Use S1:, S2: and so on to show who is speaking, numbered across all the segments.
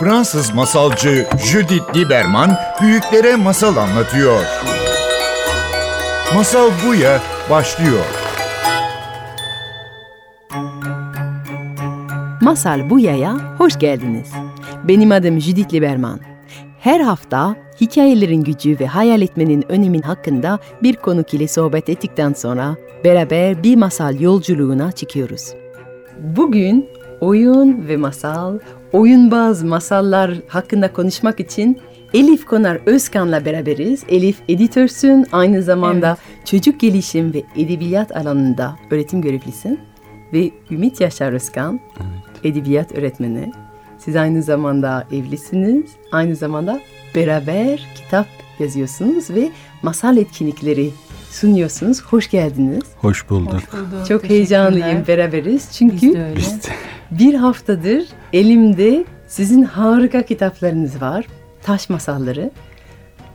S1: Fransız masalcı Judith Lieberman büyüklere masal anlatıyor. Masal Buya başlıyor.
S2: Masal Buya'ya hoş geldiniz. Benim adım Judith Lieberman. Her hafta hikayelerin gücü ve hayal etmenin önemin hakkında bir konuk ile sohbet ettikten sonra beraber bir masal yolculuğuna çıkıyoruz. Bugün oyun ve masal, oyunbaz masallar hakkında konuşmak için Elif Konar Özkan'la beraberiz. Elif editörsün, aynı zamanda çocuk gelişim ve edebiyat alanında öğretim görevlisin. Ve Ümit Yaşar Özkan, edebiyat öğretmeni. Siz aynı zamanda evlisiniz, aynı zamanda beraber kitap yazıyorsunuz ve masal etkinlikleri sunuyorsunuz. Hoş geldiniz.
S3: Hoş bulduk.
S4: Hoş bulduk.
S2: Çok heyecanlıyım beraberiz. Çünkü
S4: Biz de öyle.
S2: bir haftadır elimde sizin harika kitaplarınız var. Taş masalları.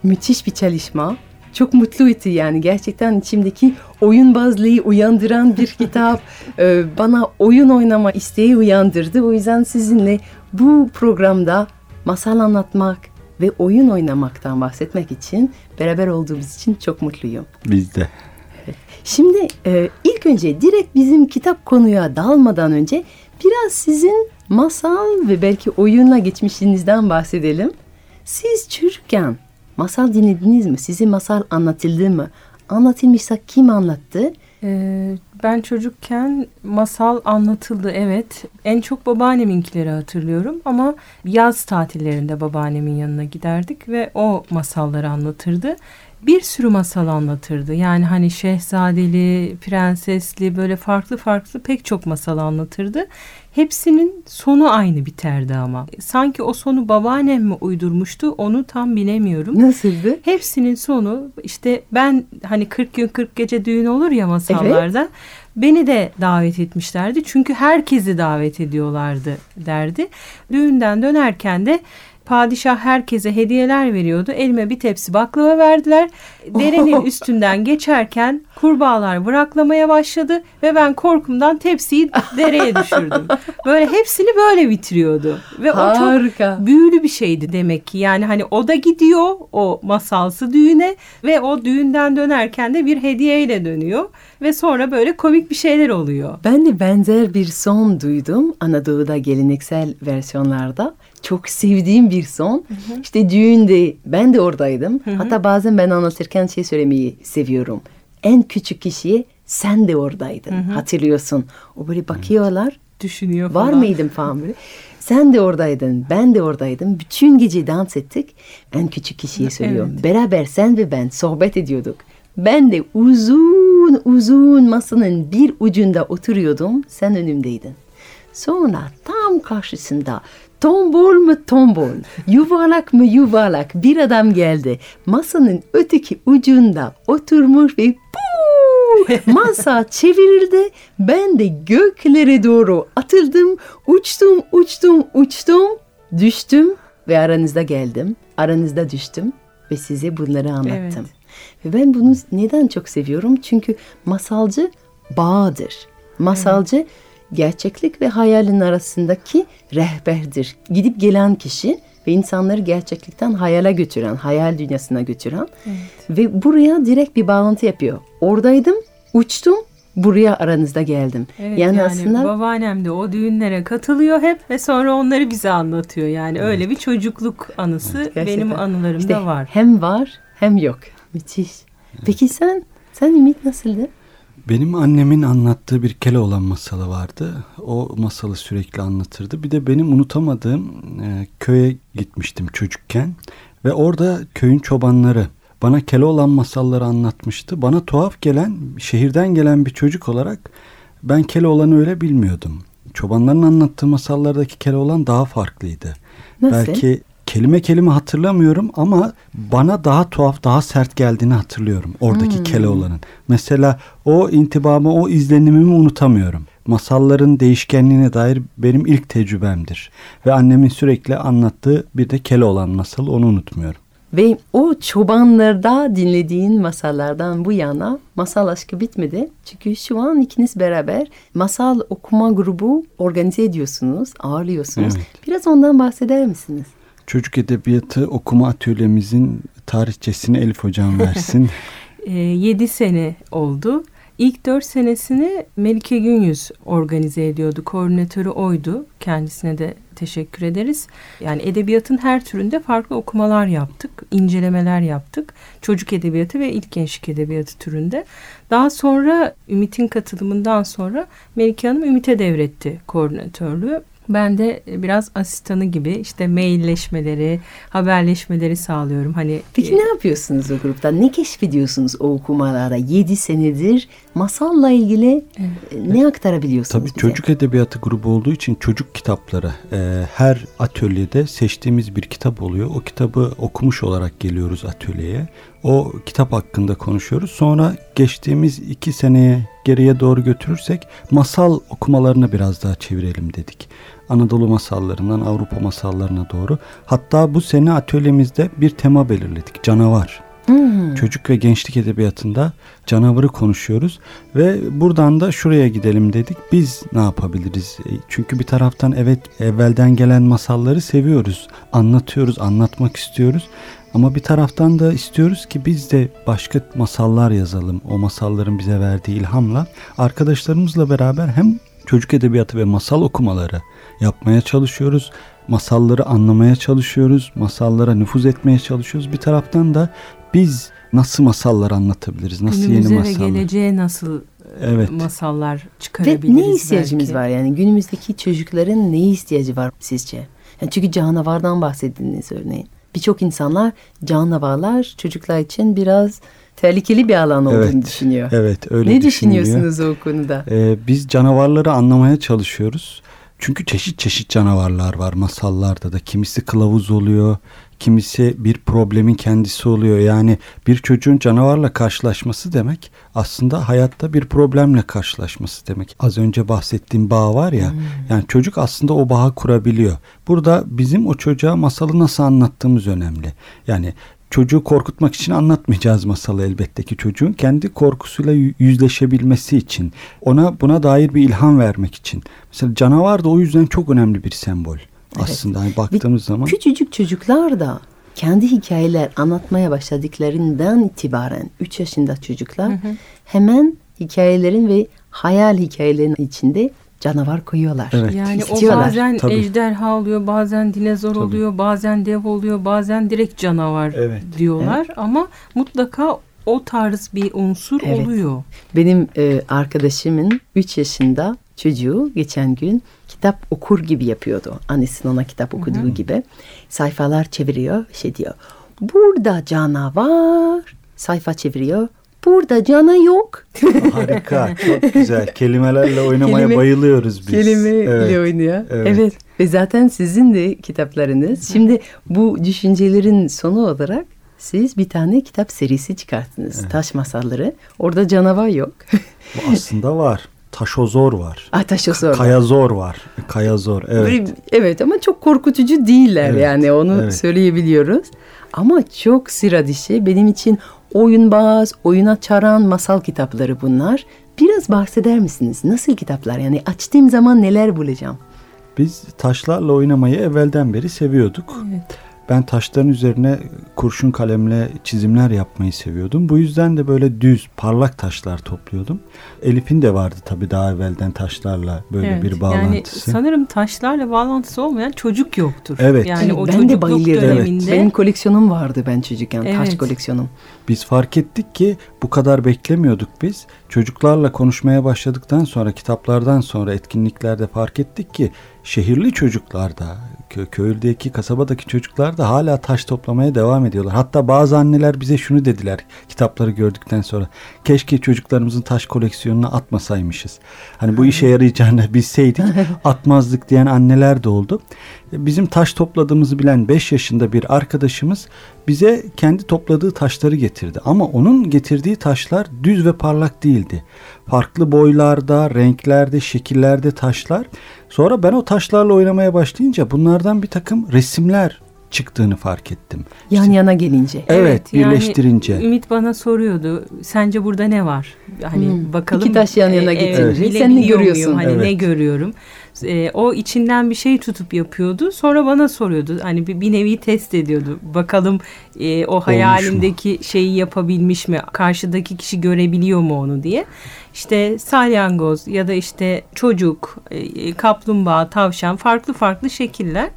S2: Müthiş bir çalışma. Çok mutluydu yani gerçekten içimdeki oyunbazlığı uyandıran bir kitap. Ee, bana oyun oynama isteği uyandırdı. O yüzden sizinle bu programda masal anlatmak ve oyun oynamaktan bahsetmek için beraber olduğumuz için çok mutluyum.
S3: Biz de.
S2: Şimdi e, ilk önce direkt bizim kitap konuya dalmadan önce biraz sizin masal ve belki oyunla geçmişinizden bahsedelim. Siz çocukken masal dinlediniz mi? Size masal anlatıldı mı? Anlatılmışsa kim anlattı?
S4: Ee, ben çocukken masal anlatıldı evet. En çok babaanneminkileri hatırlıyorum ama yaz tatillerinde babaannemin yanına giderdik ve o masalları anlatırdı. Bir sürü masal anlatırdı. Yani hani şehzadeli, prensesli böyle farklı farklı pek çok masal anlatırdı. Hepsinin sonu aynı biterdi ama. Sanki o sonu babaannem mi uydurmuştu onu tam bilemiyorum.
S2: Nasıldı?
S4: Hepsinin sonu işte ben hani 40 gün 40 gece düğün olur ya masallarda. Beni de davet etmişlerdi. Çünkü herkesi davet ediyorlardı derdi. Düğünden dönerken de padişah herkese hediyeler veriyordu. Elime bir tepsi baklava verdiler. Derenin üstünden geçerken kurbağalar bıraklamaya başladı ve ben korkumdan tepsiyi dereye düşürdüm. Böyle hepsini böyle bitiriyordu. Ve o çok
S2: Harika.
S4: büyülü bir şeydi demek ki. Yani hani o da gidiyor o masalsı düğüne ve o düğünden dönerken de bir hediyeyle dönüyor ve sonra böyle komik bir şeyler oluyor.
S2: Ben de benzer bir son duydum Anadolu'da geleneksel versiyonlarda. Çok sevdiğim bir son. İşte düğünde ben de oradaydım. Hatta bazen ben anlatırken şey söylemeyi seviyorum. En küçük kişiye sen de oradaydın. Hatırlıyorsun. O böyle bakıyorlar.
S4: Düşünüyor
S2: Var
S4: falan.
S2: mıydım falan böyle. Sen de oradaydın, ben de oradaydım. Bütün gece dans ettik. En küçük kişiye söylüyorum.
S4: Evet.
S2: Beraber sen ve ben sohbet ediyorduk. Ben de uzun uzun masanın bir ucunda oturuyordum. Sen önümdeydin. Sonra tam karşısında tombol mu tombol, yuvarlak mı yuvarlak bir adam geldi. Masanın öteki ucunda oturmuş ve puu, masa çevirildi. Ben de göklere doğru atıldım. Uçtum, uçtum, uçtum. Düştüm ve aranızda geldim. Aranızda düştüm ve size bunları anlattım. Ve ben bunu neden çok seviyorum? Çünkü masalcı bağdır. Masalcı gerçeklik ve hayalin arasındaki rehberdir. Gidip gelen kişi ve insanları gerçeklikten hayale götüren, hayal dünyasına götüren ve buraya direkt bir bağlantı yapıyor. Oradaydım, uçtum, buraya aranızda geldim.
S4: Evet,
S2: yani,
S4: yani,
S2: aslında
S4: babaannem de o düğünlere katılıyor hep ve sonra onları bize anlatıyor. Yani öyle bir çocukluk anısı
S2: Gerçekten.
S4: benim anılarımda
S2: işte
S4: var.
S2: hem var hem yok. Müthiş. Peki sen, sen Ümit nasıldı?
S3: Benim annemin anlattığı bir Keloğlan masalı vardı. O masalı sürekli anlatırdı. Bir de benim unutamadığım e, köye gitmiştim çocukken. Ve orada köyün çobanları bana Keloğlan masalları anlatmıştı. Bana tuhaf gelen, şehirden gelen bir çocuk olarak ben Keloğlan'ı öyle bilmiyordum. Çobanların anlattığı masallardaki Keloğlan daha farklıydı.
S2: Nasıl?
S3: Belki kelime kelime hatırlamıyorum ama bana daha tuhaf, daha sert geldiğini hatırlıyorum oradaki
S2: Hmm.
S3: Keloğlan'ın. Mesela o intibamı, o izlenimimi unutamıyorum. Masalların değişkenliğine dair benim ilk tecrübemdir. Ve annemin sürekli anlattığı bir de Keloğlan masalı onu unutmuyorum.
S2: Ve o çobanlarda dinlediğin masallardan bu yana masal aşkı bitmedi. Çünkü şu an ikiniz beraber masal okuma grubu organize ediyorsunuz, ağırlıyorsunuz.
S3: Evet.
S2: Biraz ondan bahseder misiniz?
S3: Çocuk Edebiyatı okuma atölyemizin tarihçesini Elif Hocam versin.
S4: 7 Ee, sene oldu. İlk 4 senesini Melike Günyüz organize ediyordu. Koordinatörü oydu. Kendisine de teşekkür ederiz. Yani edebiyatın her türünde farklı okumalar yaptık. incelemeler yaptık. Çocuk edebiyatı ve ilk gençlik edebiyatı türünde. Daha sonra Ümit'in katılımından sonra Melike Hanım Ümit'e devretti koordinatörlüğü. Ben de biraz asistanı gibi işte mailleşmeleri, haberleşmeleri sağlıyorum. Hani
S2: Peki
S4: e,
S2: ne yapıyorsunuz o grupta? Ne keşfediyorsunuz o okumalarda? 7 senedir masalla ilgili e, ne aktarabiliyorsunuz
S3: Tabii
S2: bize?
S3: çocuk edebiyatı grubu olduğu için çocuk kitapları e, her atölyede seçtiğimiz bir kitap oluyor. O kitabı okumuş olarak geliyoruz atölyeye. O kitap hakkında konuşuyoruz. Sonra geçtiğimiz iki seneye geriye doğru götürürsek masal okumalarını biraz daha çevirelim dedik. Anadolu masallarından Avrupa masallarına doğru. Hatta bu sene atölyemizde bir tema belirledik. Canavar.
S2: Hmm.
S3: Çocuk ve gençlik edebiyatında canavarı konuşuyoruz ve buradan da şuraya gidelim dedik. Biz ne yapabiliriz? E, Çünkü bir taraftan evet evvelden gelen masalları seviyoruz. Anlatıyoruz, anlatmak istiyoruz. Ama bir taraftan da istiyoruz ki biz de başka masallar yazalım. O masalların bize verdiği ilhamla arkadaşlarımızla beraber hem çocuk edebiyatı ve masal okumaları yapmaya çalışıyoruz. Masalları anlamaya çalışıyoruz. Masallara nüfuz etmeye çalışıyoruz. Bir taraftan da biz nasıl masallar anlatabiliriz? Nasıl
S4: günümüze
S3: yeni
S4: ve
S3: masallar?
S4: geleceğe nasıl e,
S3: Evet.
S4: masallar
S2: Ve
S4: çıkarabiliriz
S2: ne ihtiyacımız
S4: belki.
S2: var yani günümüzdeki çocukların ne ihtiyacı var sizce? Yani çünkü canavardan bahsettiniz örneğin. Birçok insanlar canavarlar çocuklar için biraz tehlikeli bir alan olduğunu
S3: Evet,
S2: düşünüyor.
S3: Evet öyle
S2: ne
S3: düşünülüyor.
S2: düşünüyorsunuz o konuda?
S3: Ee, biz canavarları anlamaya çalışıyoruz. Çünkü çeşit çeşit canavarlar var masallarda da. Kimisi kılavuz oluyor, kimisi bir problemin kendisi oluyor. Yani bir çocuğun canavarla karşılaşması demek aslında hayatta bir problemle karşılaşması demek. Az önce bahsettiğim bağ var ya. Yani çocuk aslında o bağı kurabiliyor. Burada bizim o çocuğa masalı nasıl anlattığımız önemli. Yani çocuğu korkutmak için anlatmayacağız masalı elbette ki çocuğun kendi korkusuyla yü- yüzleşebilmesi için ona buna dair bir ilham vermek için. Mesela canavar da o yüzden çok önemli bir sembol. Aslında hani baktığımız
S2: Ve
S3: zaman
S2: Küçücük çocuklar da kendi hikayeler anlatmaya başladıklarından itibaren 3 yaşında çocuklar hemen hikayelerin ve hayal hikayelerin içinde canavar koyuyorlar.
S3: Evet.
S4: Yani o
S2: İstiyorlar.
S4: bazen
S3: Tabii.
S4: ejderha oluyor, bazen dinozor
S3: Tabii.
S4: oluyor, bazen dev oluyor, bazen direkt canavar
S3: Evet.
S4: diyorlar. Ama mutlaka o tarz bir unsur
S2: Evet.
S4: oluyor.
S2: Benim e, arkadaşımın 3 yaşında çocuğu geçen gün kitap okur gibi yapıyordu. Annesinin ona kitap okuduğu gibi. Sayfalar çeviriyor, şey diyor. Burada canavar. Sayfa çeviriyor. Burada cana yok.
S3: harika, çok güzel. Kelimelerle oynamaya
S2: Kelime-
S3: bayılıyoruz biz.
S2: Kelime
S3: Evet.
S2: oynuyor.
S3: Evet.
S2: Evet. Ve zaten sizin de kitaplarınız. Şimdi bu düşüncelerin sonu olarak siz bir tane kitap serisi çıkarttınız. Taş masalları. Orada canavar yok.
S3: Aslında var. Taşozor var.
S2: Ataşosor.
S3: Kayazor var. Kayazor. Evet.
S2: Böyle- evet ama çok korkutucu değiller
S3: Evet,
S2: yani onu
S3: evet.
S2: söyleyebiliyoruz. Ama çok sıra dışı benim için oyunbaz, oyuna çaran masal kitapları bunlar. Biraz bahseder misiniz? Nasıl kitaplar? Yani açtığım zaman neler bulacağım?
S3: Biz taşlarla oynamayı evvelden beri seviyorduk.
S4: Evet.
S3: Ben taşların üzerine kurşun kalemle çizimler yapmayı seviyordum. Bu yüzden de böyle düz, parlak taşlar topluyordum. Elif'in de vardı tabii daha evvelden taşlarla böyle
S4: Evet,
S3: bir
S4: Yani
S3: bağlantısı.
S4: sanırım taşlarla bağlantısı olmayan çocuk yoktur.
S3: Evet.
S4: Yani
S2: Evet,
S4: o
S2: ben de bayılıyordum.
S4: döneminde
S2: Benim koleksiyonum vardı ben çocukken. Taş
S4: Evet.
S2: koleksiyonum.
S3: Biz fark ettik ki bu kadar beklemiyorduk biz. Çocuklarla konuşmaya başladıktan sonra, kitaplardan sonra etkinliklerde fark ettik ki şehirli çocuklar da, kö- köydeki, kasabadaki çocuklar da hala taş toplamaya devam ediyorlar. Hatta bazı anneler bize şunu dediler kitapları gördükten sonra. Keşke çocuklarımızın taş koleksiyonuna atmasaymışız. Hani bu işe yarayacağını bilseydik atmazdık diyen anneler de oldu. Bizim taş topladığımızı bilen 5 yaşında bir arkadaşımız bize kendi topladığı taşları getirdi. Ama onun getirdiği taşlar düz ve parlak değildi. Farklı boylarda, renklerde, şekillerde taşlar. Sonra ben o taşlarla oynamaya başlayınca bunlardan bir takım resimler çıktığını fark ettim.
S2: Yan
S3: İşte-
S2: yana gelince.
S3: Evet,
S4: yani
S3: birleştirince.
S4: Ümit bana soruyordu. Sence burada ne var? Hani
S2: Hmm,
S4: bakalım.
S2: iki taş yan yana
S4: e,
S2: getirince
S4: evet,
S2: sen ne görüyorsun?
S4: muyum? Hani ne
S3: Evet.
S4: görüyorum? E, o içinden bir şey tutup yapıyordu. Sonra bana soruyordu. Hani bir, bir nevi test ediyordu. Bakalım e, o hayalimdeki şeyi yapabilmiş mi? Karşıdaki kişi görebiliyor mu onu diye. İşte salyangoz ya da işte çocuk, e, kaplumbağa, tavşan farklı farklı şekiller.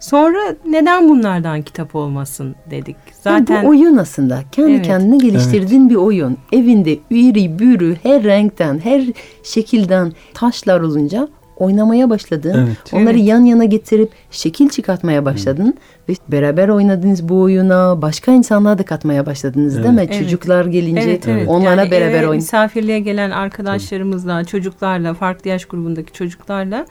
S4: Sonra neden bunlardan kitap olmasın dedik.
S2: Yani
S4: Zaten
S2: bu oyun aslında kendi
S4: Evet.
S2: kendine geliştirdiğin bir oyun. Evinde üri bürü her renkten her şekilden taşlar olunca oynamaya başladın.
S3: Evet.
S2: Onları
S4: Evet.
S2: yan yana getirip şekil çıkartmaya başladın ve beraber oynadığınız bu oyuna başka insanlar da katmaya başladınız değil mi?
S4: Evet.
S2: Çocuklar gelince
S4: Evet, evet.
S2: onlarla
S4: Yani
S2: beraber
S4: eve
S2: oyn.
S4: Misafirliğe gelen arkadaşlarımızla, çocuklarla, farklı yaş grubundaki çocuklarla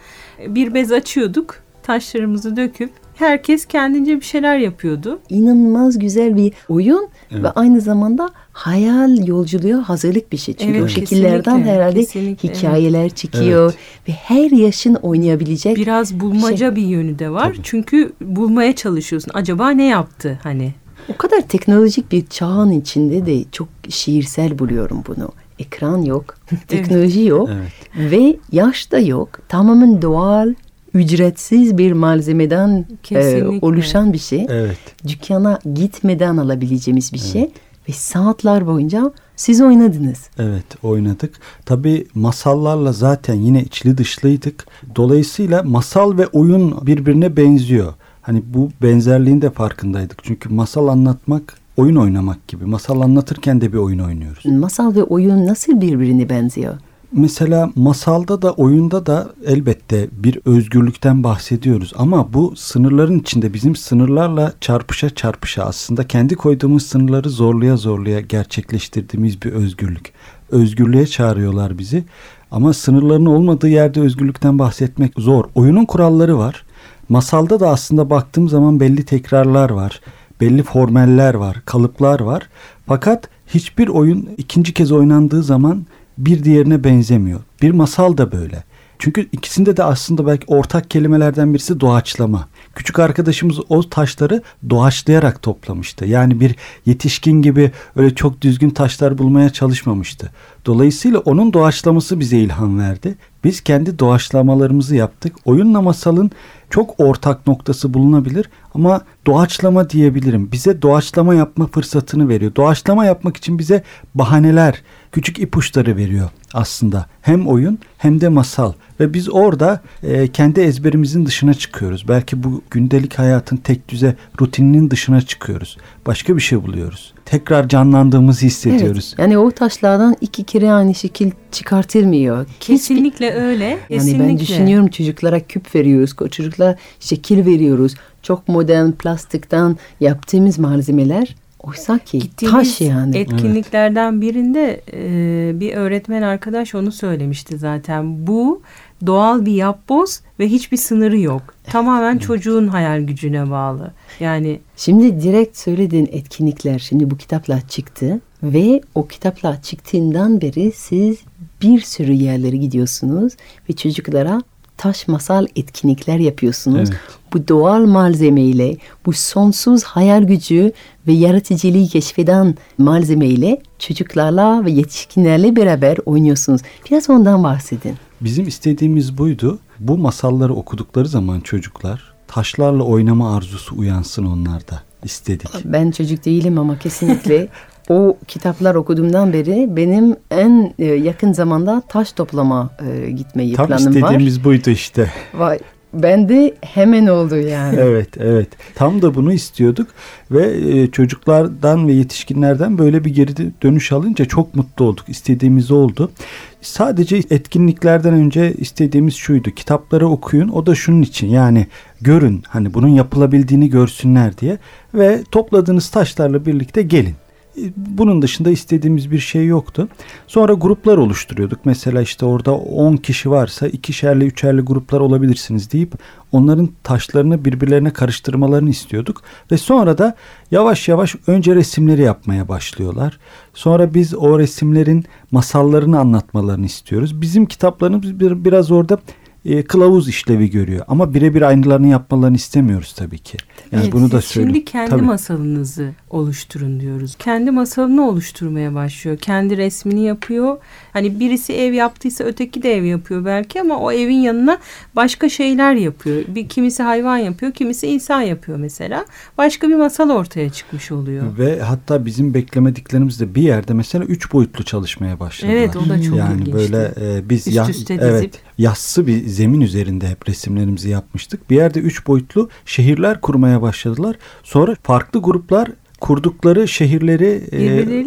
S4: bir bez açıyorduk. Taşlarımızı döküp herkes kendince bir şeyler yapıyordu.
S2: İnanılmaz güzel bir oyun
S3: Evet.
S2: ve aynı zamanda hayal yolculuğa hazırlık bir şey. Çünkü
S4: Evet,
S2: o şekillerden
S4: kesinlikle,
S2: herhalde
S4: kesinlikle,
S2: hikayeler çıkıyor ve her yaşın oynayabilecek
S4: Biraz bulmaca bir yönü de var.
S3: Tabii.
S4: Çünkü bulmaya çalışıyorsun. Acaba ne yaptı hani?
S2: O kadar teknolojik bir çağın içinde de çok şiirsel buluyorum bunu. Ekran yok, teknoloji yok
S3: Evet.
S2: ve yaş da yok. Tamamen doğal, ücretsiz bir malzemeden e, oluşan bir şey.
S3: Evet.
S2: Dükkana gitmeden alabileceğimiz bir şey ve saatler boyunca siz oynadınız.
S3: Evet oynadık. Tabii masallarla zaten yine içli dışlıydık. Dolayısıyla masal ve oyun birbirine benziyor. Hani bu benzerliğin de farkındaydık. Çünkü masal anlatmak oyun oynamak gibi. Masal anlatırken de bir oyun oynuyoruz.
S2: Masal ve oyun nasıl birbirine benziyor?
S3: Mesela masalda da oyunda da elbette bir özgürlükten bahsediyoruz ama bu sınırların içinde bizim sınırlarla çarpışa çarpışa aslında kendi koyduğumuz sınırları zorluya zorluya gerçekleştirdiğimiz bir özgürlük. Özgürlüğe çağırıyorlar bizi ama sınırların olmadığı yerde özgürlükten bahsetmek zor. Oyunun kuralları var. Masalda da aslında baktığım zaman belli tekrarlar var. Belli formeller var, kalıplar var. Fakat hiçbir oyun ikinci kez oynandığı zaman bir diğerine benzemiyor. Bir masal da böyle. Çünkü ikisinde de aslında belki ortak kelimelerden birisi doğaçlama. Küçük arkadaşımız o taşları doğaçlayarak toplamıştı. Yani bir yetişkin gibi öyle çok düzgün taşlar bulmaya çalışmamıştı. Dolayısıyla onun doğaçlaması bize ilham verdi. Biz kendi doğaçlamalarımızı yaptık. Oyunla masalın çok ortak noktası bulunabilir ama doğaçlama diyebilirim. Bize doğaçlama yapma fırsatını veriyor. Doğaçlama yapmak için bize bahaneler, küçük ipuçları veriyor aslında. Hem oyun hem de masal ve biz orada e, kendi ezberimizin dışına çıkıyoruz. Belki bu gündelik hayatın tek düze rutininin dışına çıkıyoruz. Başka bir şey buluyoruz. Tekrar canlandığımızı hissediyoruz.
S2: Evet, yani o taşlardan iki kere aynı şekil çıkartılmıyor. Hiçbir-
S4: Kesinlikle öyle.
S2: Yani
S4: Kesinlikle.
S2: ben düşünüyorum çocuklara küp veriyoruz, o çocuklara şekil veriyoruz. Çok modern plastikten yaptığımız malzemeler oysa ki
S4: Gittiğimiz
S2: taş yani.
S4: etkinliklerden birinde e, bir öğretmen arkadaş onu söylemişti zaten. Bu doğal bir yapboz ve hiçbir sınırı yok. Tamamen çocuğun hayal gücüne bağlı. Yani
S2: Şimdi direkt söylediğin etkinlikler şimdi bu kitaplar çıktı ve o kitaplar çıktığından beri siz bir sürü yerlere gidiyorsunuz ve çocuklara taş masal etkinlikler yapıyorsunuz.
S3: Evet.
S2: Bu doğal malzemeyle, bu sonsuz hayal gücü ve yaratıcılığı keşfeden malzemeyle çocuklarla ve yetişkinlerle beraber oynuyorsunuz. Biraz ondan bahsedin.
S3: Bizim istediğimiz buydu. Bu masalları okudukları zaman çocuklar taşlarla oynama arzusu uyansın onlarda istedik.
S2: Ben çocuk değilim ama kesinlikle o kitaplar okuduğumdan beri benim en e, yakın zamanda taş toplama e, gitmeyi
S3: Tam
S2: planım var.
S3: istediğimiz buydu işte.
S2: Vay, ben de hemen oldu yani.
S3: Evet, evet. Tam da bunu istiyorduk ve e, çocuklardan ve yetişkinlerden böyle bir geri dönüş alınca çok mutlu olduk. İstediğimiz oldu. Sadece etkinliklerden önce istediğimiz şuydu. Kitapları okuyun. O da şunun için. Yani görün. Hani bunun yapılabildiğini görsünler diye ve topladığınız taşlarla birlikte gelin. E, Bunun dışında istediğimiz bir şey yoktu. Sonra gruplar oluşturuyorduk. Mesela işte orada 10 kişi varsa ikişerli üçerli gruplar olabilirsiniz deyip onların taşlarını birbirlerine karıştırmalarını istiyorduk. Ve sonra da yavaş yavaş önce resimleri yapmaya başlıyorlar. Sonra biz o resimlerin masallarını anlatmalarını istiyoruz. Bizim kitaplarımız bir- biraz orada e, kılavuz işlevi görüyor. Ama birebir aynılarını yapmalarını istemiyoruz tabii ki. Yani
S4: Evet,
S3: bunu da söyleyeyim.
S4: Şimdi kendi
S3: Tabii.
S4: masalınızı oluşturun diyoruz. Kendi masalını oluşturmaya başlıyor. Kendi resmini yapıyor. Hani birisi ev yaptıysa öteki de ev yapıyor belki ama o evin yanına başka şeyler yapıyor. Bir kimisi hayvan yapıyor, kimisi insan yapıyor mesela. Başka bir masal ortaya çıkmış oluyor.
S3: Ve hatta bizim beklemediklerimiz de bir yerde mesela üç boyutlu çalışmaya başladılar.
S4: Evet, o da çok
S3: yani
S4: ilginçti.
S3: böyle e, biz
S4: Üst
S3: ya-
S4: üste
S3: evet
S4: dizip.
S3: yassı bir zemin üzerinde hep resimlerimizi yapmıştık. Bir yerde üç boyutlu şehirler kurmaya başladılar. Sonra farklı gruplar kurdukları şehirleri e,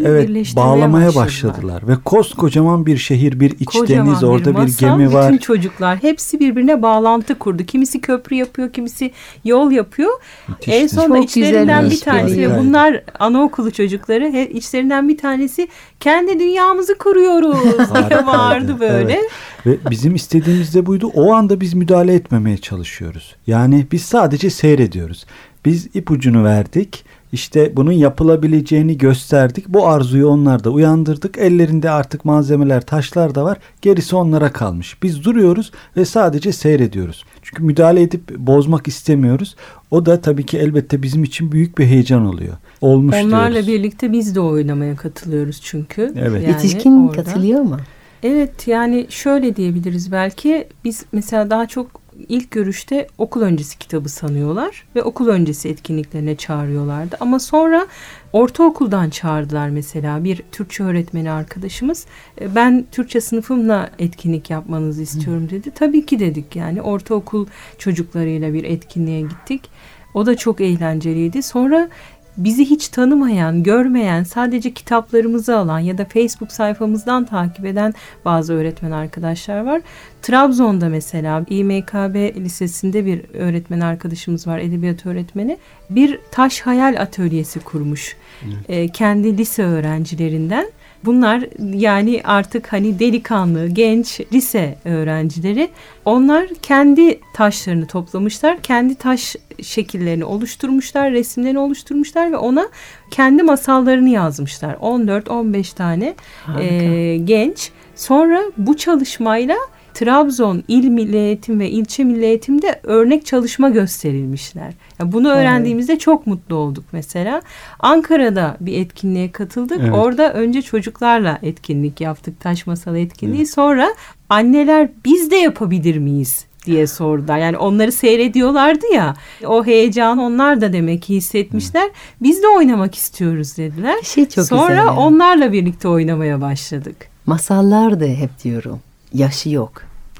S3: evet bağlamaya
S4: başladılar.
S3: başladılar ve koskocaman bir şehir, bir iç
S4: Kocaman
S3: deniz, orada bir,
S4: masal,
S3: gemi var.
S4: Bütün çocuklar hepsi birbirine bağlantı kurdu. Kimisi köprü yapıyor, kimisi yol yapıyor.
S3: Müthişti.
S4: En sonunda
S2: Çok
S4: içlerinden bir tanesi
S3: bir
S4: ve bunlar anaokulu çocukları he- içlerinden bir tanesi kendi dünyamızı kuruyoruz diye bağırdı böyle.
S3: evet. Ve bizim istediğimiz de buydu. O anda biz müdahale etmemeye çalışıyoruz. Yani biz sadece seyrediyoruz. Biz ipucunu verdik. İşte bunun yapılabileceğini gösterdik. Bu arzuyu onlarda uyandırdık. Ellerinde artık malzemeler, taşlar da var. Gerisi onlara kalmış. Biz duruyoruz ve sadece seyrediyoruz. Çünkü müdahale edip bozmak istemiyoruz. O da tabii ki elbette bizim için büyük bir heyecan oluyor. Olmuş
S4: Onlarla
S3: diyoruz.
S4: birlikte biz de oynamaya katılıyoruz çünkü.
S3: Evet.
S4: Yani
S2: Yetişkin
S4: orada.
S2: katılıyor mu?
S4: Evet yani şöyle diyebiliriz belki biz mesela daha çok ilk görüşte okul öncesi kitabı sanıyorlar ve okul öncesi etkinliklerine çağırıyorlardı. Ama sonra ortaokuldan çağırdılar mesela bir Türkçe öğretmeni arkadaşımız. "E, Ben Türkçe sınıfımla etkinlik yapmanızı istiyorum dedi. Tabii ki dedik yani ortaokul çocuklarıyla bir etkinliğe gittik. O da çok eğlenceliydi. Sonra bizi hiç tanımayan, görmeyen, sadece kitaplarımızı alan ya da Facebook sayfamızdan takip eden bazı öğretmen arkadaşlar var. Trabzon'da mesela İMKB Lisesi'nde bir öğretmen arkadaşımız var, edebiyat öğretmeni. Bir taş hayal atölyesi kurmuş. Ee, kendi lise öğrencilerinden. Bunlar yani artık hani delikanlı, genç lise öğrencileri. Onlar kendi taşlarını toplamışlar. Kendi taş şekillerini oluşturmuşlar, resimlerini oluşturmuşlar ve ona kendi masallarını yazmışlar. 14-15 tane
S2: Harika.
S4: e, genç. Sonra bu çalışmayla Trabzon İl Milli Eğitim ve İlçe Milli Eğitim'de örnek çalışma gösterilmişler. Yani bunu öğrendiğimizde çok mutlu olduk mesela. Ankara'da bir etkinliğe katıldık.
S3: Evet.
S4: Orada önce çocuklarla etkinlik yaptık. Taş masalı etkinliği. Sonra anneler biz de yapabilir miyiz? diye sordular. Yani onları seyrediyorlardı ya. O heyecan onlar da demek ki hissetmişler. Biz de oynamak istiyoruz dediler.
S2: Şey çok
S4: Sonra
S2: güzel ya.
S4: onlarla birlikte oynamaya başladık.
S2: Masallar da hep diyorum. Yaşı yok.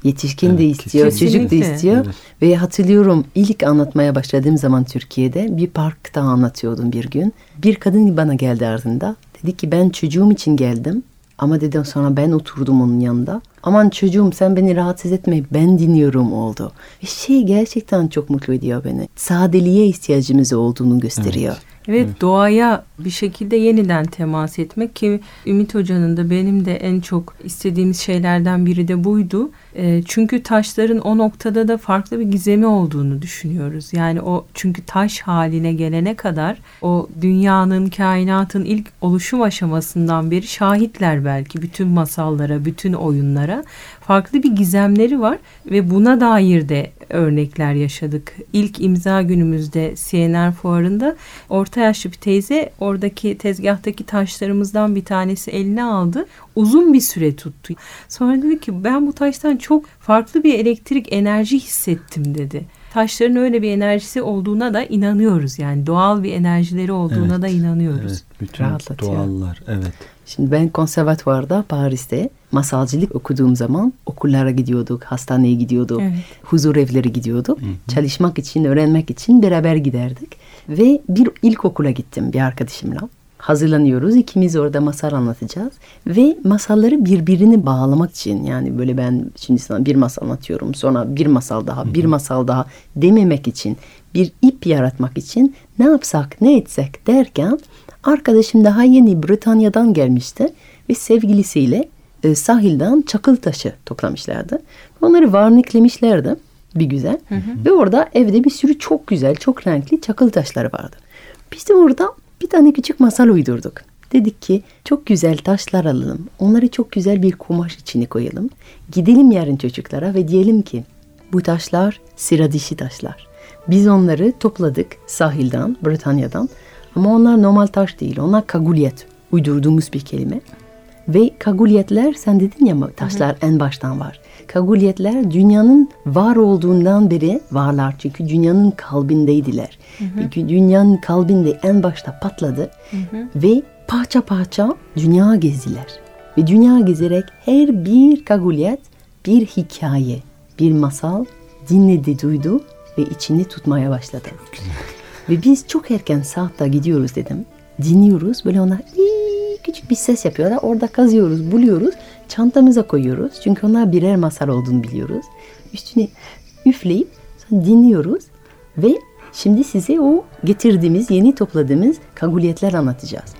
S2: Yetişkin de
S3: Evet,
S2: istiyor, çocuk da
S4: kesinlikle.
S2: istiyor.
S3: Evet.
S2: Ve hatırlıyorum ilk anlatmaya başladığım zaman Türkiye'de bir parkta anlatıyordum bir gün. Bir kadın bana geldi ardında. Dedi ki ben çocuğum için geldim. Ama dedim sonra ben oturdum onun yanında. Aman çocuğum sen beni rahatsız etme ben dinliyorum oldu. Ve şey gerçekten çok mutlu ediyor beni. Sadeliğe ihtiyacımız olduğunu gösteriyor.
S4: Evet, doğaya bir şekilde yeniden temas etmek ki Ümit Hoca'nın da benim de en çok istediğimiz şeylerden biri de buydu. E, çünkü taşların o noktada da farklı bir gizemi olduğunu düşünüyoruz. Yani o çünkü taş haline gelene kadar o dünyanın, kainatın ilk oluşum aşamasından beri şahitler belki bütün masallara, bütün oyunlara. Farklı bir gizemleri var ve buna dair de örnekler yaşadık. İlk imza günümüzde CNR fuarında orta yaşlı bir teyze oradaki tezgahtaki taşlarımızdan bir tanesi eline aldı. Uzun bir süre tuttu. Sonra dedi ki ben bu taştan çok farklı bir elektrik enerji hissettim dedi. Taşların öyle bir enerjisi olduğuna da inanıyoruz. Yani doğal bir enerjileri olduğuna
S3: Evet,
S4: da inanıyoruz.
S3: Evet, bütün doğallar. Evet.
S2: Şimdi ben konservatuvarda Paris'te masalcılık okuduğum zaman okullara gidiyorduk, hastaneye gidiyorduk,
S4: Evet.
S2: huzur evleri gidiyorduk. Çalışmak için, öğrenmek için beraber giderdik. Ve bir ilkokula gittim bir arkadaşımla. Hazırlanıyoruz. ikimiz orada masal anlatacağız. Ve masalları birbirini bağlamak için yani böyle ben şimdi sana bir masal anlatıyorum. Sonra bir masal daha, bir masal daha dememek için, bir ip yaratmak için ne yapsak, ne etsek derken arkadaşım daha yeni Britanya'dan gelmişti ve sevgilisiyle e, sahilden çakıl taşı toplamışlardı. Onları varniklemişlerdi bir güzel. Ve orada evde bir sürü çok güzel, çok renkli çakıl taşları vardı. Biz de orada bir tane küçük masal uydurduk. Dedik ki çok güzel taşlar alalım. Onları çok güzel bir kumaş içine koyalım. Gidelim yarın çocuklara ve diyelim ki Bu taşlar sıra dışı taşlar. Biz onları topladık sahilden, Britanya'dan. Ama onlar normal taş değil. Onlar kagulyet. Uydurduğumuz bir kelime. Ve kagulyetler sen dedin ya taşlar en baştan var. Kagulyetler dünyanın var olduğundan beri varlar. Çünkü dünyanın kalbindeydiler. Çünkü dünyanın kalbinde en başta patladı. Ve parça parça dünya gezdiler. Ve dünya gezerek her bir kagulyet bir hikaye, bir masal dinledi, duydu ve içini tutmaya başladı. Ve biz çok erken saatte gidiyoruz dedim. Dinliyoruz böyle onlar "İyi", küçük bir ses yapıyorlar. Orada kazıyoruz, buluyoruz. Çantamıza koyuyoruz. Çünkü onlar birer masal olduğunu biliyoruz. Üstüne üfleyip sonra dinliyoruz. Ve şimdi size o getirdiğimiz, yeni topladığımız kaguliyetler anlatacağız.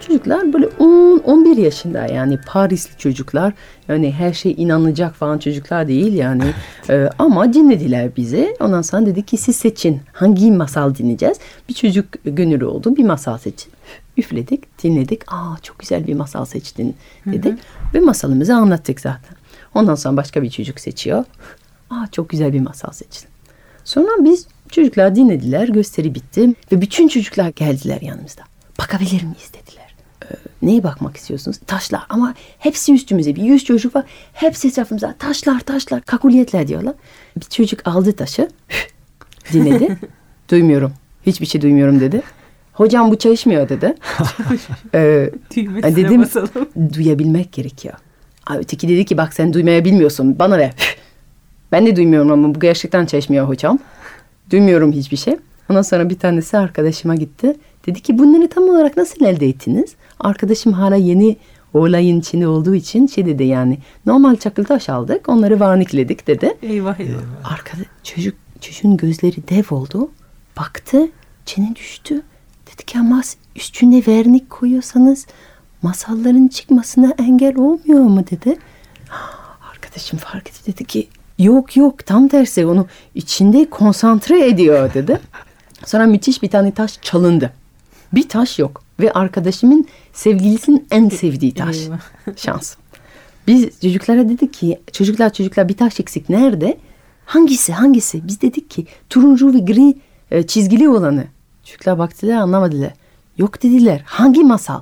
S2: Çocuklar böyle 10-11 yaşında yani Parisli çocuklar yani her şey inanılacak falan çocuklar değil yani Ee, ama dinlediler bizi ondan sonra dedi ki siz seçin hangi masal dinleyeceğiz bir çocuk gönüllü oldu bir masal seçin üfledik dinledik aa çok güzel bir masal seçtin dedik ve masalımızı anlattık zaten ondan sonra başka bir çocuk seçiyor aa çok güzel bir masal seçtin sonra biz çocuklar dinlediler gösteri bitti ve bütün çocuklar geldiler yanımızda bakabilir miyiz dediler ee, neye bakmak istiyorsunuz? Taşlar ama hepsi üstümüze bir yüz çocuk var. Hepsi etrafımıza taşlar taşlar kakuliyetler diyorlar. Bir çocuk aldı taşı dinledi. duymuyorum. Hiçbir şey duymuyorum dedi. Hocam bu çalışmıyor dedi. ee,
S4: Düğmesine
S2: dedim
S4: basalım.
S2: duyabilmek gerekiyor. Abi öteki dedi ki bak sen duymaya bilmiyorsun bana ver. Ben de duymuyorum ama bu gerçekten çalışmıyor hocam. Duymuyorum hiçbir şey. Ondan sonra bir tanesi arkadaşıma gitti. Dedi ki bunları tam olarak nasıl elde ettiniz? Arkadaşım hala yeni olayın içinde olduğu için şey dedi yani normal çakıl taş aldık onları varnikledik dedi.
S4: Eyvah eyvah.
S2: Arkada çocuk çocuğun gözleri dev oldu. Baktı, çene düştü. Dedi ki ama üstüne vernik koyuyorsanız masalların çıkmasına engel olmuyor mu dedi. Arkadaşım fark etti dedi ki yok yok tam tersi onu içinde konsantre ediyor dedi. Sonra müthiş bir tane taş çalındı. Bir taş yok ve arkadaşımın sevgilisinin en sevdiği taş. Şans. Biz çocuklara dedik ki çocuklar çocuklar bir taş eksik nerede? Hangisi hangisi? Biz dedik ki turuncu ve gri e, çizgili olanı. Çocuklar baktılar anlamadılar. Yok dediler. Hangi masal?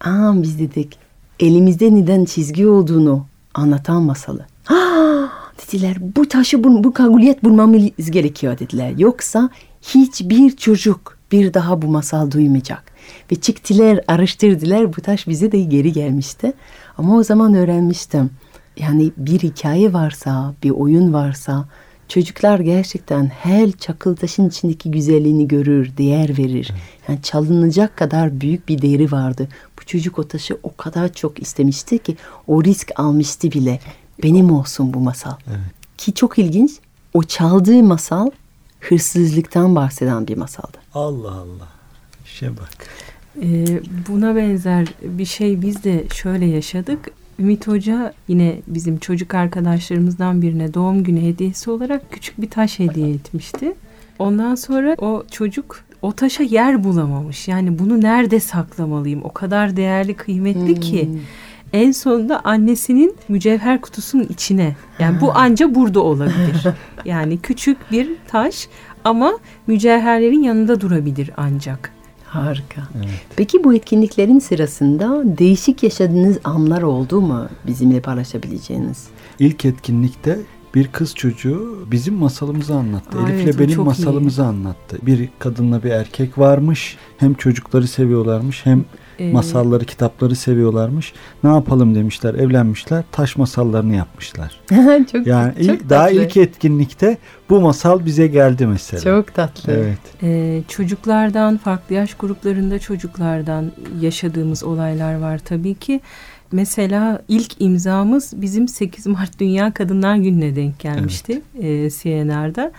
S2: Aa biz dedik elimizde neden çizgi olduğunu anlatan masalı. Ha dediler bu taşı bu, bu kaguliyet bulmamız gerekiyor dediler. Yoksa hiçbir çocuk bir daha bu masal duymayacak. Ve çıktılar araştırdılar bu taş bize de geri gelmişti. Ama o zaman öğrenmiştim. Yani bir hikaye varsa, bir oyun varsa çocuklar gerçekten her çakıl taşın içindeki güzelliğini görür, değer verir. Yani çalınacak kadar büyük bir değeri vardı. Bu çocuk o taşı o kadar çok istemişti ki o risk almıştı bile. Benim olsun bu masal. Ki çok ilginç. O çaldığı masal hırsızlıktan bahseden bir masaldı.
S3: Allah Allah. İşe bak.
S4: Ee, buna benzer bir şey biz de şöyle yaşadık. Ümit Hoca yine bizim çocuk arkadaşlarımızdan birine doğum günü hediyesi olarak küçük bir taş hediye etmişti. Ondan sonra o çocuk o taşa yer bulamamış. Yani bunu nerede saklamalıyım? O kadar değerli, kıymetli ki. En sonunda annesinin mücevher kutusunun içine. Yani bu anca burada olabilir. Yani küçük bir taş ama mücevherlerin yanında durabilir ancak.
S2: Harika. Peki bu etkinliklerin sırasında değişik yaşadığınız anlar oldu mu bizimle paylaşabileceğiniz?
S3: İlk etkinlikte bir kız çocuğu bizim masalımızı anlattı.
S4: Aa,
S3: Elif'le
S4: evet,
S3: benim masalımızı anlattı. Bir kadınla bir erkek varmış. Hem çocukları seviyorlarmış hem
S4: Ee,
S3: masalları, kitapları seviyorlarmış. Ne yapalım demişler, evlenmişler. Taş masallarını yapmışlar.
S2: çok
S3: Yani
S2: çok
S3: ilk- daha
S2: tatlı.
S3: ilk etkinlikte bu masal bize geldi mesela.
S2: Çok tatlı.
S3: Evet.
S4: Ee, çocuklardan, farklı yaş gruplarında çocuklardan yaşadığımız olaylar var tabii ki. Mesela ilk imzamız bizim 8 Mart Dünya Kadınlar Günü'ne denk gelmişti e, CNR'da.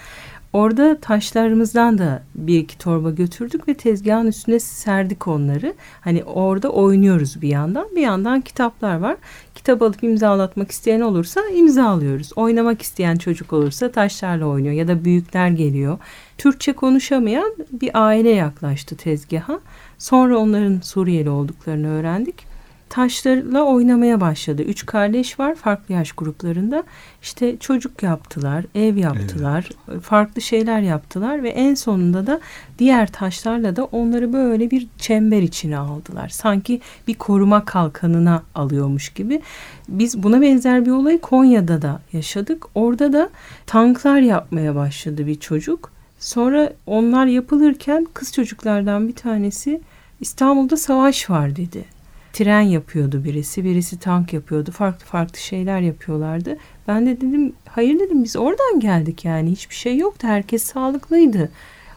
S4: Orada taşlarımızdan da bir iki torba götürdük ve tezgahın üstüne serdik onları. Hani orada oynuyoruz bir yandan. Bir yandan kitaplar var. Kitap alıp imzalatmak isteyen olursa imzalıyoruz. Oynamak isteyen çocuk olursa taşlarla oynuyor ya da büyükler geliyor. Türkçe konuşamayan bir aile yaklaştı tezgaha. Sonra onların Suriyeli olduklarını öğrendik. Taşlarla oynamaya başladı. Üç kardeş var farklı yaş gruplarında. İşte çocuk yaptılar, ev yaptılar, farklı şeyler yaptılar ve en sonunda da diğer taşlarla da onları böyle bir çember içine aldılar. Sanki bir koruma kalkanına alıyormuş gibi. Biz buna benzer bir olayı Konya'da da yaşadık. Orada da tanklar yapmaya başladı bir çocuk. Sonra onlar yapılırken kız çocuklardan bir tanesi İstanbul'da savaş var dedi. Tren yapıyordu birisi, birisi tank yapıyordu. Farklı farklı şeyler yapıyorlardı. Ben de dedim hayır dedim biz oradan geldik yani hiçbir şey yoktu. Herkes sağlıklıydı.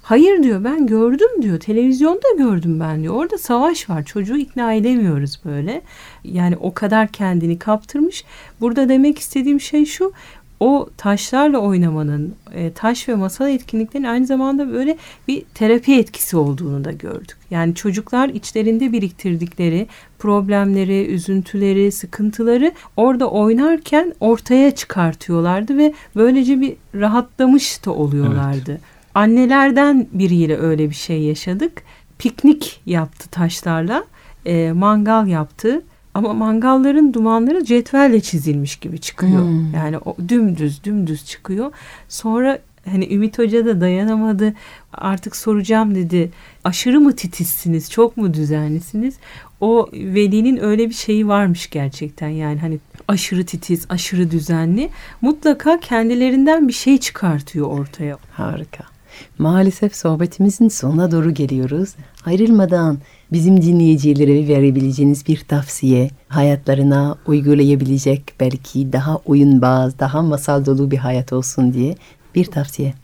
S4: Hayır diyor ben gördüm diyor. Televizyonda gördüm ben diyor. Orada savaş var. Çocuğu ikna edemiyoruz böyle. Yani o kadar kendini kaptırmış. Burada demek istediğim şey şu o taşlarla oynamanın, e, taş ve masal etkinliklerin aynı zamanda böyle bir terapi etkisi olduğunu da gördük. Yani çocuklar içlerinde biriktirdikleri problemleri, üzüntüleri, sıkıntıları orada oynarken ortaya çıkartıyorlardı ve böylece bir rahatlamış da oluyorlardı. Evet. Annelerden biriyle öyle bir şey yaşadık. Piknik yaptı taşlarla, e, mangal yaptı ama mangalların dumanları cetvelle çizilmiş gibi çıkıyor. Hmm. Yani o dümdüz dümdüz çıkıyor. Sonra hani Ümit Hoca da dayanamadı. Artık soracağım dedi. Aşırı mı titizsiniz? Çok mu düzenlisiniz? O velinin öyle bir şeyi varmış gerçekten. Yani hani aşırı titiz, aşırı düzenli. Mutlaka kendilerinden bir şey çıkartıyor ortaya.
S2: Harika. Maalesef sohbetimizin sonuna doğru geliyoruz. Ayrılmadan bizim dinleyicilere verebileceğiniz bir tavsiye, hayatlarına uygulayabilecek belki daha oyunbaz, daha masal dolu bir hayat olsun diye bir tavsiye.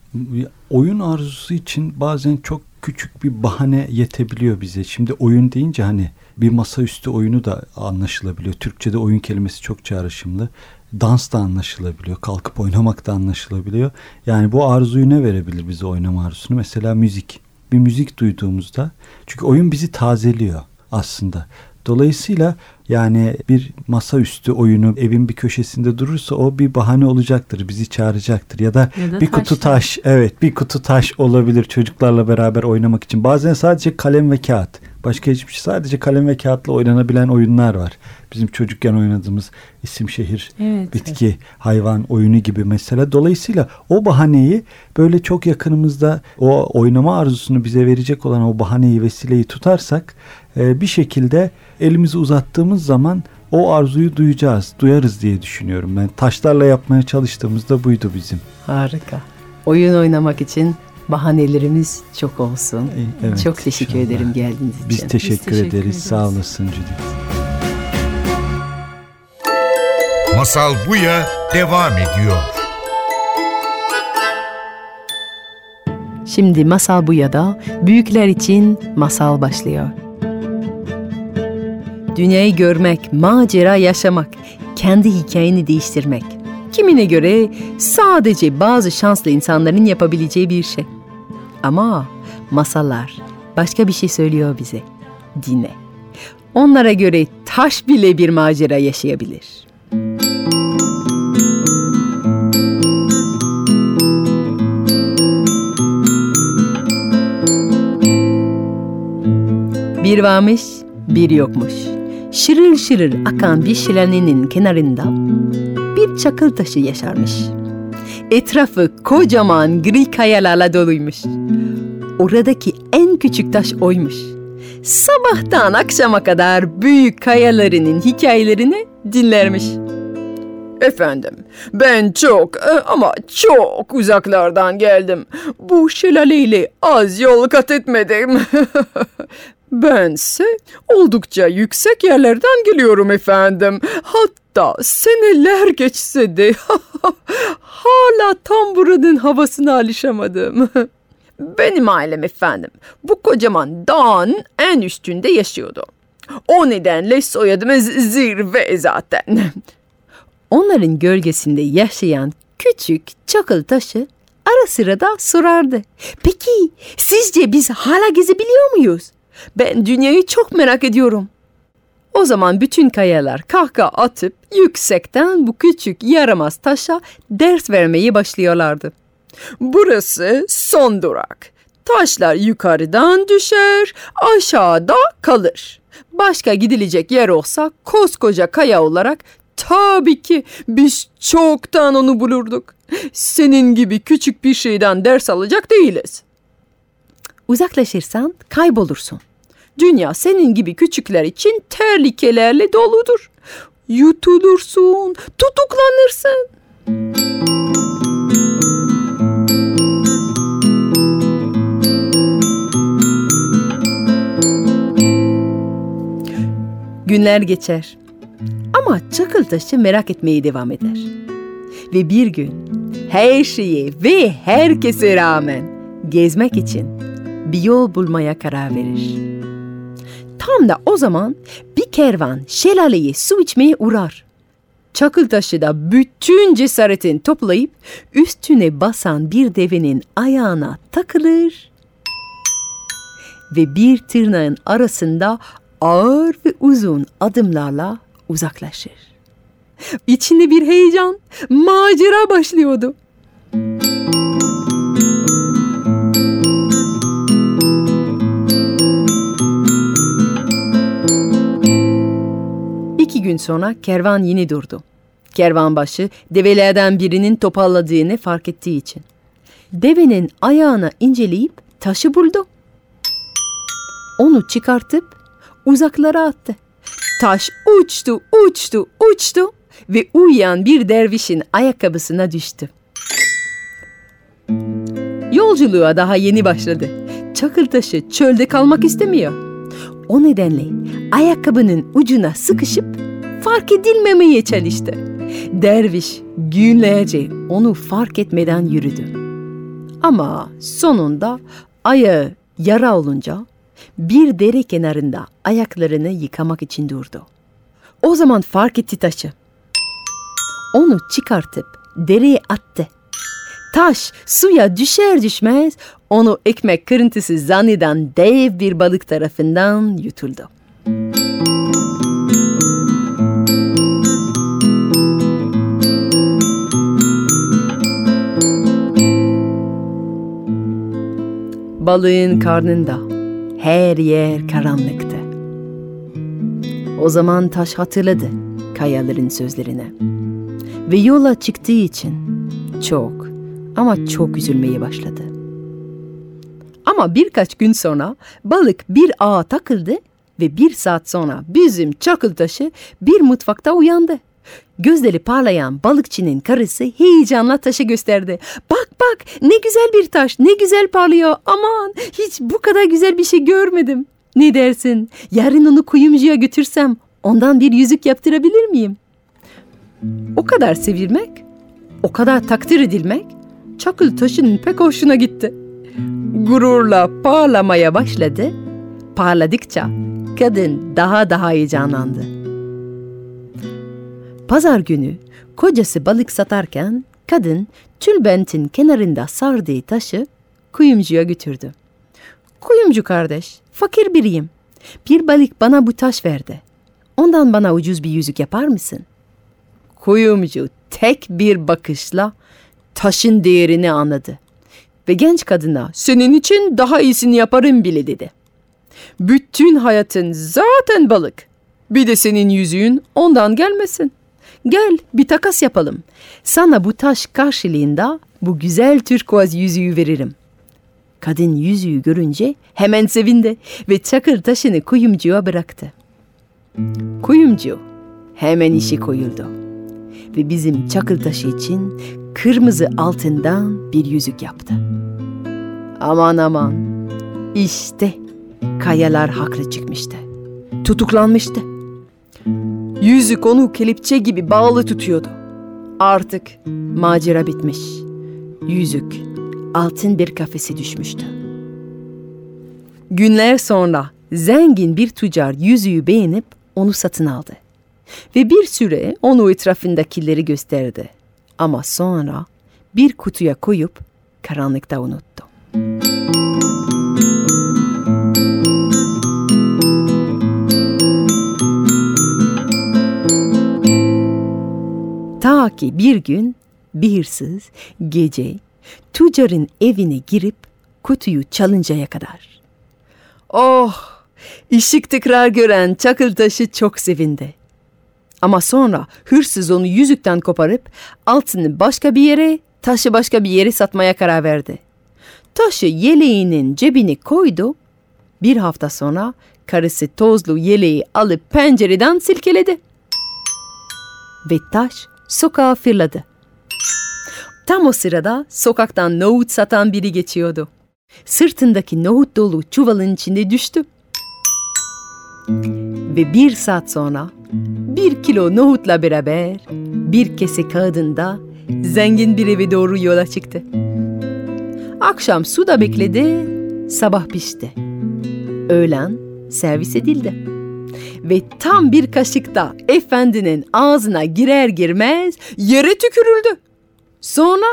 S3: Oyun arzusu için bazen çok küçük bir bahane yetebiliyor bize. Şimdi oyun deyince hani bir masaüstü oyunu da anlaşılabiliyor. Türkçe'de oyun kelimesi çok çağrışımlı. Dans da anlaşılabiliyor. Kalkıp oynamak da anlaşılabiliyor. Yani bu arzuyu ne verebilir bize oynama arzusunu? Mesela müzik. Bir müzik duyduğumuzda çünkü oyun bizi tazeliyor aslında. Dolayısıyla yani bir masaüstü oyunu evin bir köşesinde durursa o bir bahane olacaktır. Bizi çağıracaktır. Ya da, ya da bir taşlar. kutu taş. Evet bir kutu taş olabilir çocuklarla beraber oynamak için. Bazen sadece kalem ve kağıt. Başka hiçbir şey. Sadece kalem ve kağıtla oynanabilen oyunlar var. Bizim çocukken oynadığımız isim şehir, evet, bitki, evet. hayvan oyunu gibi mesela. Dolayısıyla o bahaneyi böyle çok yakınımızda o oynama arzusunu bize verecek olan o bahaneyi, vesileyi tutarsak e, bir şekilde elimizi uzattığımız zaman o arzuyu duyacağız, duyarız diye düşünüyorum. Ben taşlarla yapmaya çalıştığımızda buydu bizim.
S2: Harika. Oyun oynamak için bahanelerimiz çok olsun. Evet, çok teşekkür inşallah. ederim geldiğiniz için.
S3: Biz teşekkür, Biz teşekkür ederiz. ederiz. Sağ olasın Judith.
S1: Masal Buya devam ediyor.
S2: Şimdi Masal Buya'da büyükler için masal başlıyor. Dünyayı görmek, macera yaşamak, kendi hikayeni değiştirmek. Kimine göre sadece bazı şanslı insanların yapabileceği bir şey. Ama masallar başka bir şey söylüyor bize. Dinle. Onlara göre taş bile bir macera yaşayabilir. Bir varmış, bir yokmuş. Şırır şırır akan bir şelalenin kenarında bir çakıl taşı yaşarmış. Etrafı kocaman gri kayalarla doluymuş. Oradaki en küçük taş oymuş. Sabahtan akşama kadar büyük kayalarının hikayelerini dinlermiş. Efendim, ben çok e, ama çok uzaklardan geldim. Bu şelaleyle az yol kat etmedim. Bense oldukça yüksek yerlerden geliyorum efendim. Hatta seneler geçse de hala tam buranın havasına alışamadım. Benim ailem efendim bu kocaman dağın en üstünde yaşıyordu. O nedenle soyadımız zirve zaten. Onların gölgesinde yaşayan küçük çakıl taşı ara sıra da sorardı. Peki sizce biz hala gezebiliyor muyuz? Ben dünyayı çok merak ediyorum. O zaman bütün kayalar kahkaha atıp yüksekten bu küçük yaramaz taşa ders vermeyi başlıyorlardı. Burası son durak.
S5: Taşlar yukarıdan düşer, aşağıda kalır. Başka gidilecek yer olsa koskoca kaya olarak tabii ki biz çoktan onu bulurduk. Senin gibi küçük bir şeyden ders alacak değiliz.
S2: Uzaklaşırsan kaybolursun.
S5: Dünya senin gibi küçükler için tehlikelerle doludur. Yutulursun, tutuklanırsın.
S2: Günler geçer. Ama çakıl taşı merak etmeyi devam eder. Ve bir gün her şeye ve herkese rağmen gezmek için bir yol bulmaya karar verir. Tam da o zaman bir kervan şelaleye su içmeye uğrar. Çakıl taşı da bütün cesaretini toplayıp üstüne basan bir devenin ayağına takılır ve bir tırnağın arasında ağır ve uzun adımlarla uzaklaşır. İçinde bir heyecan, macera başlıyordu. İki gün sonra kervan yine durdu. Kervanbaşı develerden birinin topalladığını fark ettiği için. Devenin ayağına inceleyip taşı buldu. Onu çıkartıp uzaklara attı. Taş uçtu, uçtu, uçtu ve uyuyan bir dervişin ayakkabısına düştü. Yolculuğa daha yeni başladı. Çakıl taşı çölde kalmak istemiyor. O nedenle ayakkabının ucuna sıkışıp fark edilmemeye çalıştı. Derviş günlerce onu fark etmeden yürüdü. Ama sonunda ayağı yara olunca bir dere kenarında ayaklarını yıkamak için durdu. O zaman fark etti taşı. Onu çıkartıp dereye attı. Taş suya düşer düşmez onu ekmek kırıntısı zanneden dev bir balık tarafından yutuldu. Balığın karnında her yer karanlıktı. O zaman taş hatırladı kayaların sözlerini. Ve yola çıktığı için çok ama çok üzülmeye başladı. Ama birkaç gün sonra balık bir ağa takıldı ve bir saat sonra bizim çakıl taşı bir mutfakta uyandı. Gözleri parlayan balıkçının karısı heyecanla taşı gösterdi. Bak bak ne güzel bir taş ne güzel parlıyor aman hiç bu kadar güzel bir şey görmedim. Ne dersin yarın onu kuyumcuya götürsem ondan bir yüzük yaptırabilir miyim? O kadar sevilmek, o kadar takdir edilmek çakıl taşının pek hoşuna gitti. Gururla parlamaya başladı. Parladıkça kadın daha daha heyecanlandı. Pazar günü kocası balık satarken kadın tülbentin kenarında sardığı taşı kuyumcuya götürdü. Kuyumcu kardeş, fakir biriyim. Bir balık bana bu taş verdi. Ondan bana ucuz bir yüzük yapar mısın? Kuyumcu tek bir bakışla taşın değerini anladı. Ve genç kadına senin için daha iyisini yaparım bile dedi. Bütün hayatın zaten balık. Bir de senin yüzüğün ondan gelmesin. Gel bir takas yapalım. Sana bu taş karşılığında bu güzel türkuaz yüzüğü veririm. Kadın yüzüğü görünce hemen sevindi ve çakır taşını kuyumcuya bıraktı. Kuyumcu hemen işi koyuldu. Ve bizim çakıl taşı için kırmızı altından bir yüzük yaptı. Aman aman işte kayalar haklı çıkmıştı. Tutuklanmıştı. Yüzük onu kelepçe gibi bağlı tutuyordu. Artık macera bitmiş. Yüzük altın bir kafese düşmüştü. Günler sonra zengin bir tüccar yüzüğü beğenip onu satın aldı. Ve bir süre onu etrafındakileri gösterdi. Ama sonra bir kutuya koyup karanlıkta unuttu. Ta ki bir gün bir hırsız gece tüccarın evine girip kutuyu çalıncaya kadar. Oh! Işık tekrar gören Çakıltaşı çok sevindi. Ama sonra hırsız onu yüzükten koparıp altını başka bir yere, taşı başka bir yere satmaya karar verdi. Taşı yeleğinin cebine koydu. Bir hafta sonra karısı tozlu yeleği alıp pencereden silkeledi. Ve taş sokağa fırladı. Tam o sırada sokaktan nohut satan biri geçiyordu. Sırtındaki nohut dolu çuvalın içinde düştü. Ve bir saat sonra bir kilo nohutla beraber bir kese kağıdında zengin bir eve doğru yola çıktı. Akşam suda bekledi, sabah pişti. Öğlen servis edildi. Ve tam bir kaşık da efendinin ağzına girer girmez yere tükürüldü. Sonra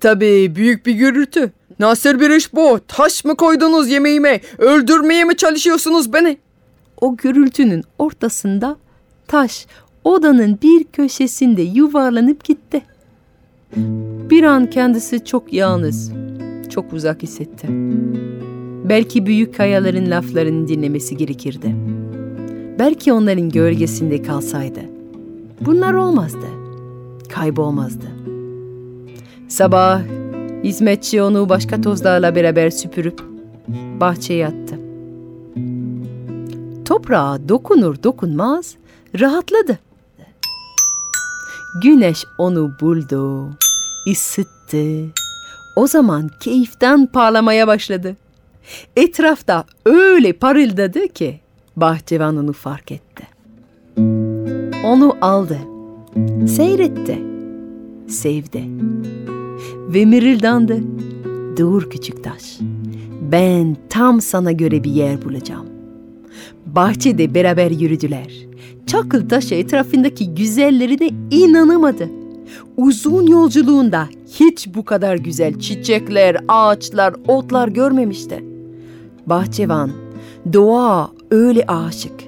S2: tabii büyük bir gürültü. Nasıl bir iş bu? Taş mı koydunuz yemeğime? Öldürmeye mi çalışıyorsunuz beni? O gürültünün ortasında taş odanın bir köşesinde yuvarlanıp gitti. Bir an kendisi çok yalnız, çok uzak hissetti. Belki büyük kayaların laflarını dinlemesi gerekirdi. Belki onların gölgesinde kalsaydı. Bunlar olmazdı. Kaybolmazdı. Sabah hizmetçi onu başka tozlarla beraber süpürüp bahçeye attı. Toprağa dokunur dokunmaz rahatladı. Güneş onu buldu, ısıttı. O zaman keyiften parlamaya başladı. Etrafta öyle parıldadı ki bahçıvan onu fark etti. Onu aldı, seyretti, sevdi ve mırıldandı. Dur küçük taş, ben tam sana göre bir yer bulacağım. Bahçede beraber yürüdüler. Çakıl taşı etrafındaki güzellerine inanamadı. Uzun yolculuğunda hiç bu kadar güzel çiçekler, ağaçlar, otlar görmemişti. Bahçevan, doğa öyle aşık.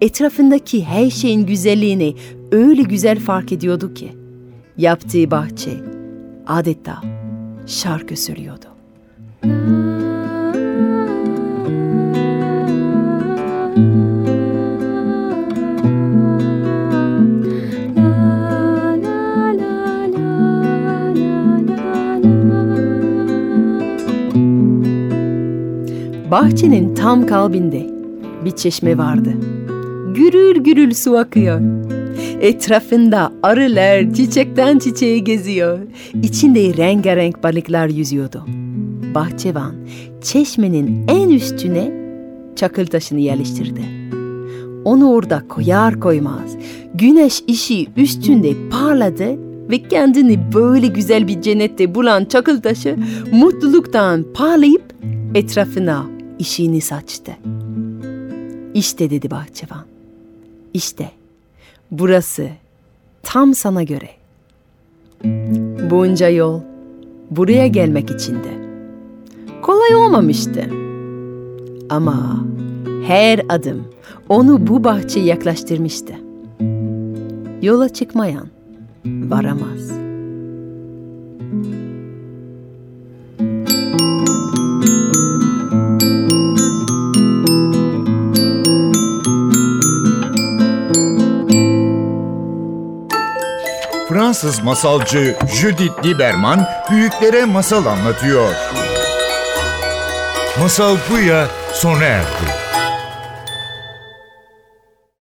S2: Etrafındaki her şeyin güzelliğini öyle güzel fark ediyordu ki. Yaptığı bahçe adeta şarkı söylüyordu. Bahçenin tam kalbinde bir çeşme vardı. Gürül gürül su akıyor. Etrafında arılar çiçekten çiçeğe geziyor. İçinde rengarenk balıklar yüzüyordu. Bahçevan çeşmenin en üstüne çakıl taşını yerleştirdi. Onu orada koyar koymaz güneş işi üstünde parladı ve kendini böyle güzel bir cennette bulan çakıl taşı mutluluktan parlayıp etrafına işini saçtı. İşte dedi bahçıvan. İşte burası tam sana göre. Bunca yol buraya gelmek içindi. Kolay olmamıştı. Ama her adım onu bu bahçeye yaklaştırmıştı. Yola çıkmayan varamaz.
S1: Fransız masalcı Judith Lieberman büyüklere masal anlatıyor. Masal Buya sona erdi.